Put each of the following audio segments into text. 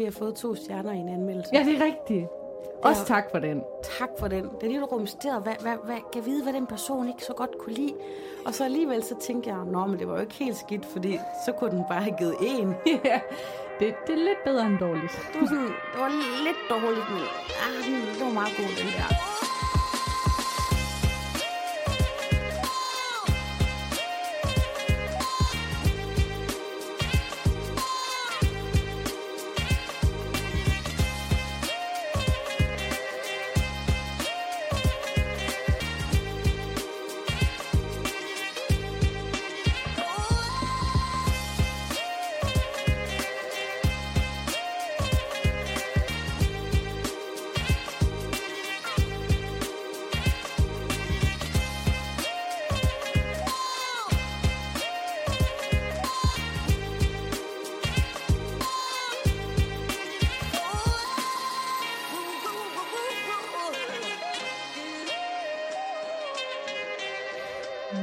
Vi har fået to stjerner i en anmeldelse. Ja, det er rigtigt. Også tak for den. Tak for den. Det er lige rumsteret. Hvad, hvad, hvad, kan vide, hvad den person ikke så godt kunne lide. Og så alligevel så tænkte jeg, nå, men det var jo ikke helt skidt, fordi så kunne den bare have givet en. ja, det, det er lidt bedre end dårligt. Det var, sådan, det var lidt dårligt, men ah, det var meget god, den der.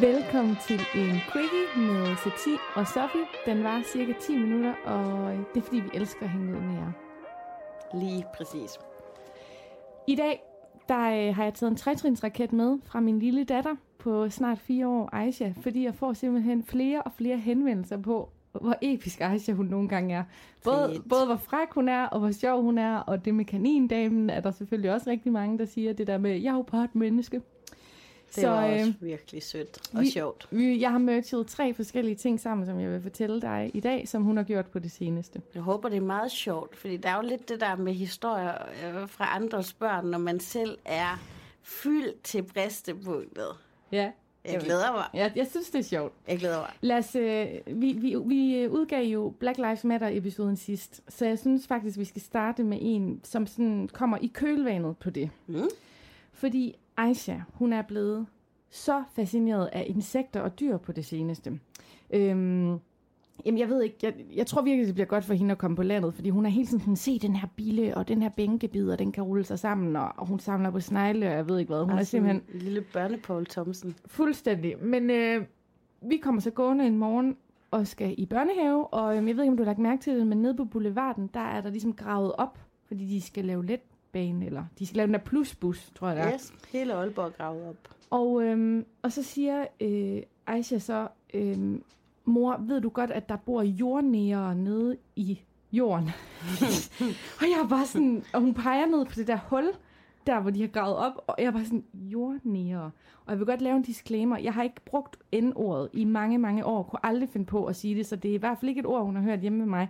Velkommen til en quickie med Sati og Sofie. Den var cirka 10 minutter, og det er fordi, vi elsker at hænge ud med jer. Lige præcis. I dag der øh, har jeg taget en trætrinsraket med fra min lille datter på snart fire år, Aisha, fordi jeg får simpelthen flere og flere henvendelser på, hvor episk Aisha hun nogle gange er. Både, Fedt. både hvor fræk hun er, og hvor sjov hun er, og det med kanindamen er der selvfølgelig også rigtig mange, der siger det der med, jeg er jo bare et menneske. Det så, var øh, også virkelig sødt og vi- sjovt. Vi, jeg har merchet tre forskellige ting sammen, som jeg vil fortælle dig i dag, som hun har gjort på det seneste. Jeg håber, det er meget sjovt, fordi der er jo lidt det der med historier øh, fra andres børn, når man selv er fyldt til bristepunktet. Ja. Jeg glæder mig. Ja, jeg synes, det er sjovt. Jeg glæder mig. Lad os, øh, vi, vi, vi øh, udgav jo Black Lives Matter-episoden sidst, så jeg synes faktisk, vi skal starte med en, som sådan kommer i kølvandet på det. Mm. Fordi Aisha, hun er blevet så fascineret af insekter og dyr på det seneste. Øhm, jamen, jeg ved ikke, jeg, jeg tror virkelig, det bliver godt for hende at komme på landet, fordi hun har hele tiden sådan, se den her bille, og den her bænkebid, og den kan rulle sig sammen, og, og hun samler på snegle, og jeg ved ikke hvad. Hun er Altså, simpelthen en lille børnepaul Thomsen. Fuldstændig. Men øh, vi kommer så gående en morgen og skal i børnehave, og øh, jeg ved ikke, om du har lagt mærke til det, men nede på boulevarden, der er der ligesom gravet op, fordi de skal lave letbane, eller de skal lave den der plusbus, tror jeg det er. Yes, hele Aalborg gravet op. Og, øhm, og så siger øh, Aisha så, øhm, mor, ved du godt, at der bor jordnære nede i jorden? og jeg er bare sådan, og hun peger ned på det der hul, der hvor de har gravet op, og jeg bare sådan, jordnære. Og jeg vil godt lave en disclaimer. Jeg har ikke brugt N-ordet i mange, mange år, kunne aldrig finde på at sige det, så det er i hvert fald ikke et ord, hun har hørt hjemme med mig.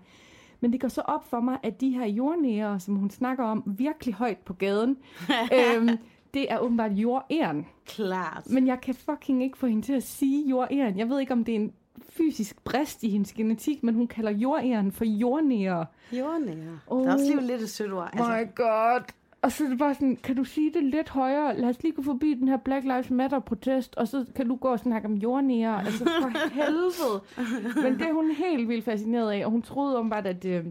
Men det går så op for mig, at de her jordnære, som hun snakker om virkelig højt på gaden, øhm, det er åbenbart jordæren. Klart. Men jeg kan fucking ikke få hende til at sige jordæren. Jeg ved ikke, om det er en fysisk brist i hendes genetik, men hun kalder jordæren for jordnære. Jordnære. Oh. Der er også lige lidt et sødt ord. Altså. My god. Og så er det bare sådan, kan du sige det lidt højere? Lad os lige gå forbi den her Black Lives Matter-protest, og så kan du gå og snakke om jordnære. Altså for helvede. Men det er hun helt vildt fascineret af, og hun troede om bare, at øh,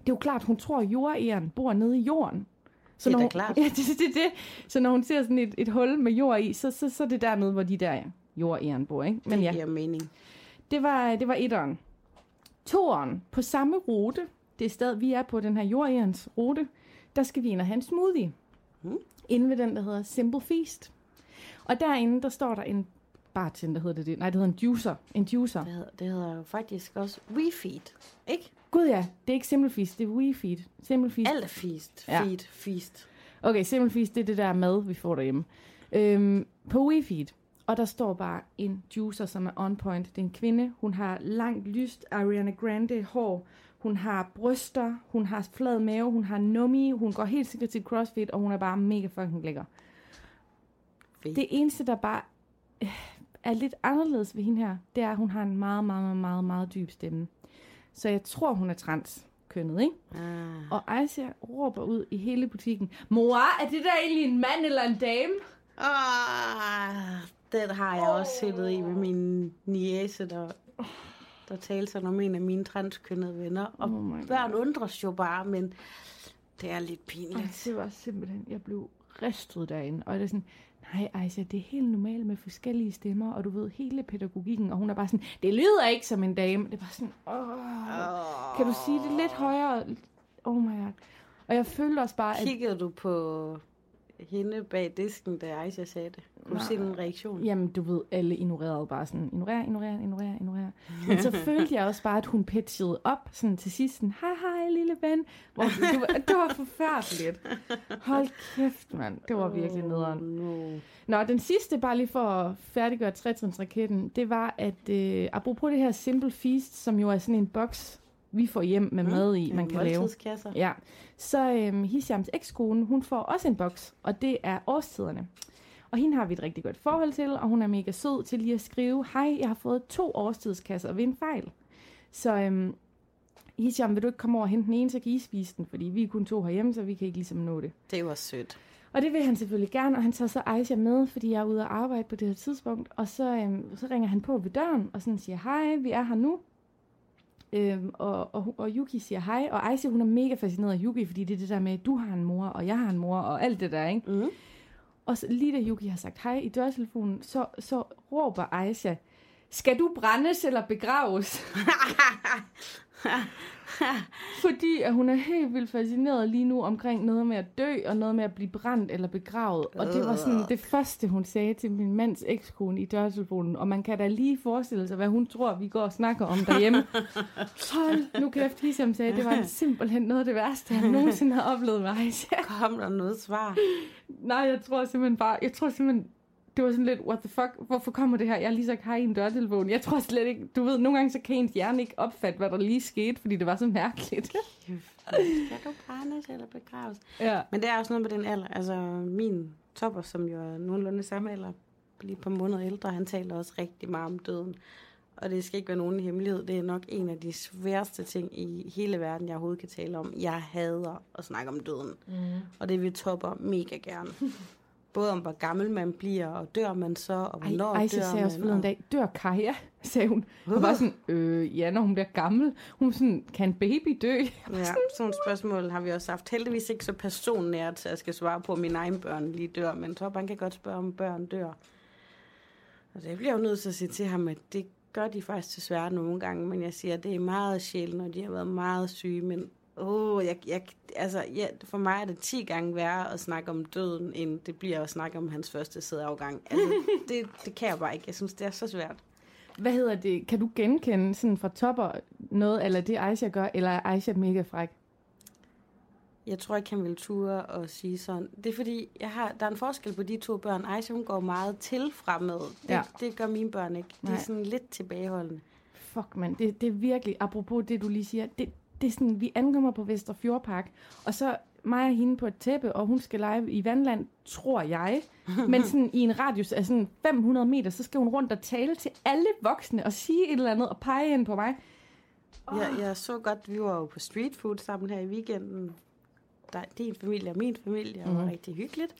det er jo klart, hun tror, at jordæren bor nede i jorden. Det er når hun, klart. Ja, det, det, det. Så når hun ser sådan et, et hul med jord i, så, så, så er det dernede, hvor de der jordæren bor, ikke? Men det ja. giver mening. Det var, det var etteren. Toeren, på samme rute, det er stadig, vi er på den her jordærens rute, der skal vi ind og have en smoothie. Mm. Inde ved den, der hedder Simple Feast. Og derinde, der står der en bartender, hedder det det? Nej, det hedder en juicer. En juicer. Det hedder, det hedder jo faktisk også WeFeed, ikke? Gud ja, det er ikke Simple Feast, det er WeFeed. Simple Feast. Alt feast. Ja. Feed, feast. Okay, Simple Feast, det er det der mad, vi får derhjemme. Øhm, på WeFeed, og der står bare en juicer, som er on point. Det er en kvinde, hun har langt lyst Ariana Grande hår, hun har bryster, hun har flad mave, hun har nummi, hun går helt sikkert til CrossFit, og hun er bare mega fucking lækker. Fedt. Det eneste, der bare øh, er lidt anderledes ved hende her, det er, at hun har en meget, meget, meget, meget, dyb stemme. Så jeg tror, hun er transkønnet, ikke? Ah. Og Aisha råber ud i hele butikken, Mor, er det der egentlig en mand eller en dame? Ah, den har jeg også siddet i med min niece, der, der talte sådan om en af mine transkønnede venner. Og Oh børn undres jo bare, men det er lidt Ej, pinligt. det var simpelthen, jeg blev ristet derinde. Og det er sådan, nej Aisha, det er helt normalt med forskellige stemmer, og du ved hele pædagogikken, og hun er bare sådan, det lyder ikke som en dame. Det bare sådan, åh, kan du sige det lidt højere? oh my god. Og jeg følte også bare, at... Kiggede du på hende bag disken, da Aisha sagde det? Kunne du se en reaktion? Jamen, du ved, alle ignorerede bare sådan, ignorer, ignorer, ignorer, ignorer. Men så følte jeg også bare, at hun pitchede op sådan til sidst, sådan, hej, hej, lille ven. Hvor, det, var, det var forfærdeligt. Hold kæft, mand. Det var virkelig nederen. No. Nå, den sidste, bare lige for at færdiggøre trætrinsraketten, det var, at øh, apropos det her Simple Feast, som jo er sådan en boks, vi får hjem med mad i, man kan lave. Ja, så øhm, Hishams ekskone, hun får også en boks, og det er årstiderne. Og hende har vi et rigtig godt forhold til, og hun er mega sød til lige at skrive, hej, jeg har fået to årstidskasser ved en fejl. Så øhm, Hisham, vil du ikke komme over og hente den ene, så kan I spise den, fordi vi er kun to herhjemme, så vi kan ikke ligesom nå det. Det var sødt. Og det vil han selvfølgelig gerne, og han tager så Aisha med, fordi jeg er ude at arbejde på det her tidspunkt. Og så, øhm, så ringer han på ved døren, og sådan siger, hej, vi er her nu. Øhm, og, og, og Yuki siger hej, og Aisha hun er mega fascineret af Yuki, fordi det er det der med, du har en mor, og jeg har en mor, og alt det der, ikke? Mm. Og så, lige da Yuki har sagt hej i dørtelefonen, så, så råber Aisha, skal du brændes eller begraves? Fordi at hun er helt vildt fascineret lige nu omkring noget med at dø, og noget med at blive brændt eller begravet. Og det var sådan det første, hun sagde til min mands ekskone i dørtelefonen. Og man kan da lige forestille sig, hvad hun tror, vi går og snakker om derhjemme. Hold nu kæft, Hisham sagde, det var simpelthen noget af det værste, han nogensinde har oplevet med Aisha. Kom der noget svar? Nej, jeg tror simpelthen bare, jeg tror simpelthen, det var sådan lidt, what the fuck, hvorfor kommer det her? Jeg har lige sagt hej i en dørtelefon. Jeg tror slet ikke, du ved, nogle gange så kan ens hjerne ikke opfatte, hvad der lige skete, fordi det var så mærkeligt. Skal du brændes eller begraves? ja. Men det er også noget med den alder. Altså, min topper, som jo er nogenlunde samme alder, lige et par måneder ældre, han taler også rigtig meget om døden. Og det skal ikke være nogen hemmelighed. Det er nok en af de sværeste ting i hele verden, jeg overhovedet kan tale om. Jeg hader at snakke om døden. Mm. Og det vil topper mega gerne. Både om, hvor gammel man bliver, og dør man så, og Ej, hvornår Aisha dør sagde man. også og- dag, dør Kaja, sagde hun. Hun var sådan, øh, ja, når hun bliver gammel. Hun sådan, kan en baby dø? Ja, sådan nogle spørgsmål har vi også haft. Heldigvis ikke så personnært, så jeg skal svare på, at mine egne børn lige dør. Men Top, han kan godt spørge, om børn dør. Og det bliver jeg jo nødt til at sige til ham, at det gør de faktisk desværre nogle gange. Men jeg siger, at det er meget sjældent, når de har været meget syge. Men åh, jeg, jeg, altså, ja, for mig er det 10 gange værre at snakke om døden, end det bliver at snakke om hans første sædeafgang. Altså, det, det kan jeg bare ikke. Jeg synes, det er så svært. Hvad hedder det? Kan du genkende sådan fra topper noget, eller det Aisha gør, eller er Aisha mega fræk? Jeg tror ikke, han vil ture og sige sådan. Det er fordi, jeg har, der er en forskel på de to børn. Aisha, hun går meget til fremad. Det, Ja. det gør mine børn ikke. De er Nej. sådan lidt tilbageholdende. Fuck, mand. Det, det er virkelig, apropos det, du lige siger, det, det er sådan, vi ankommer på Vesterfjordpark, og så mig og hende på et tæppe, og hun skal lege i vandland, tror jeg. Men sådan i en radius af sådan 500 meter, så skal hun rundt og tale til alle voksne og sige et eller andet og pege ind på mig. Jeg, jeg så godt, vi var jo på street food sammen her i weekenden. Der, din familie og min familie, og det var Mhm. rigtig hyggeligt.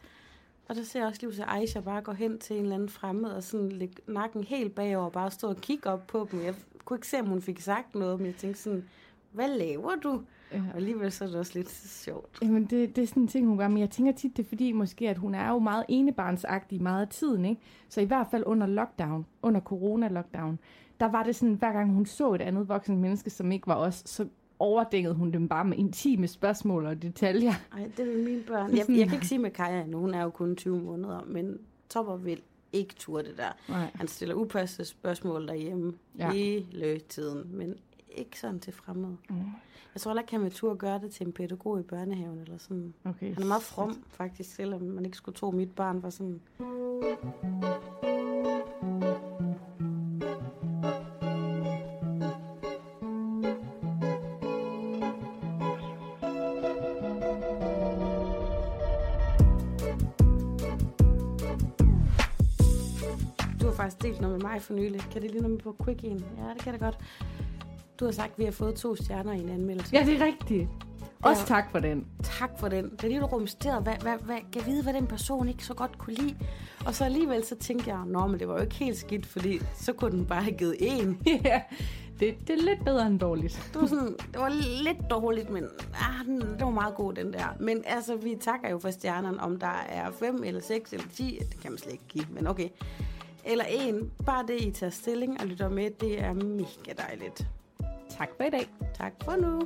Og der ser jeg også lige til Aisha bare gå hen til en eller anden fremmed og sådan lægge nakken helt bagover og bare stå og kigge op på dem. Jeg kunne ikke se, om hun fik sagt noget, men jeg tænkte sådan, hvad laver du? Ja. Og alligevel så er det også lidt sjovt. Jamen, det, det er sådan en ting, hun gør. Men jeg tænker tit, det er fordi, måske, at hun er jo meget enebarnsagtig meget af tiden, ikke? Så i hvert fald under lockdown, under corona-lockdown, der var det sådan, hver gang hun så et andet voksen menneske, som ikke var os, så overdækkede hun dem bare med intime spørgsmål og detaljer. Ej, det vil mine børn. Jeg, jeg kan ikke sige med Kaja endnu, hun er jo kun 20 måneder, men Topper vil ikke turde det der. Nej. Han stiller upassede spørgsmål derhjemme ja. hele tiden, men ikke sådan til fremmede. Mm. Jeg tror heller ikke, han vil turde gøre det til en pædagog i børnehaven eller sådan. Okay. Han er meget from, faktisk, selvom man ikke skulle tro, mit barn var sådan. Faktisk delt noget med mig for nylig. Kan det lige noget med på Quick en? Ja, det kan det godt. Du har sagt, at vi har fået to stjerner i en anmeldelse. Ja, det er rigtigt. Også Ja. tak for den. Tak for den. Det er lige, du rumsterede, hvad, hvad, hvad, kan vide, hvad den person ikke så godt kunne lide. Og så alligevel så tænkte jeg, nå, men det var jo ikke helt skidt, fordi så kunne den bare have givet en. ja, det, det er lidt bedre end dårligt. Det var, sådan, det var lidt dårligt, men ah, den, det var meget god, den der. Men altså, vi takker jo for stjernerne, om der er 5 eller 6 eller 10. Det kan man slet ikke give, men okay. Eller en. Bare det, I tager stilling og lytter med, det er mega dejligt. Tak for i dag. Tak for nu.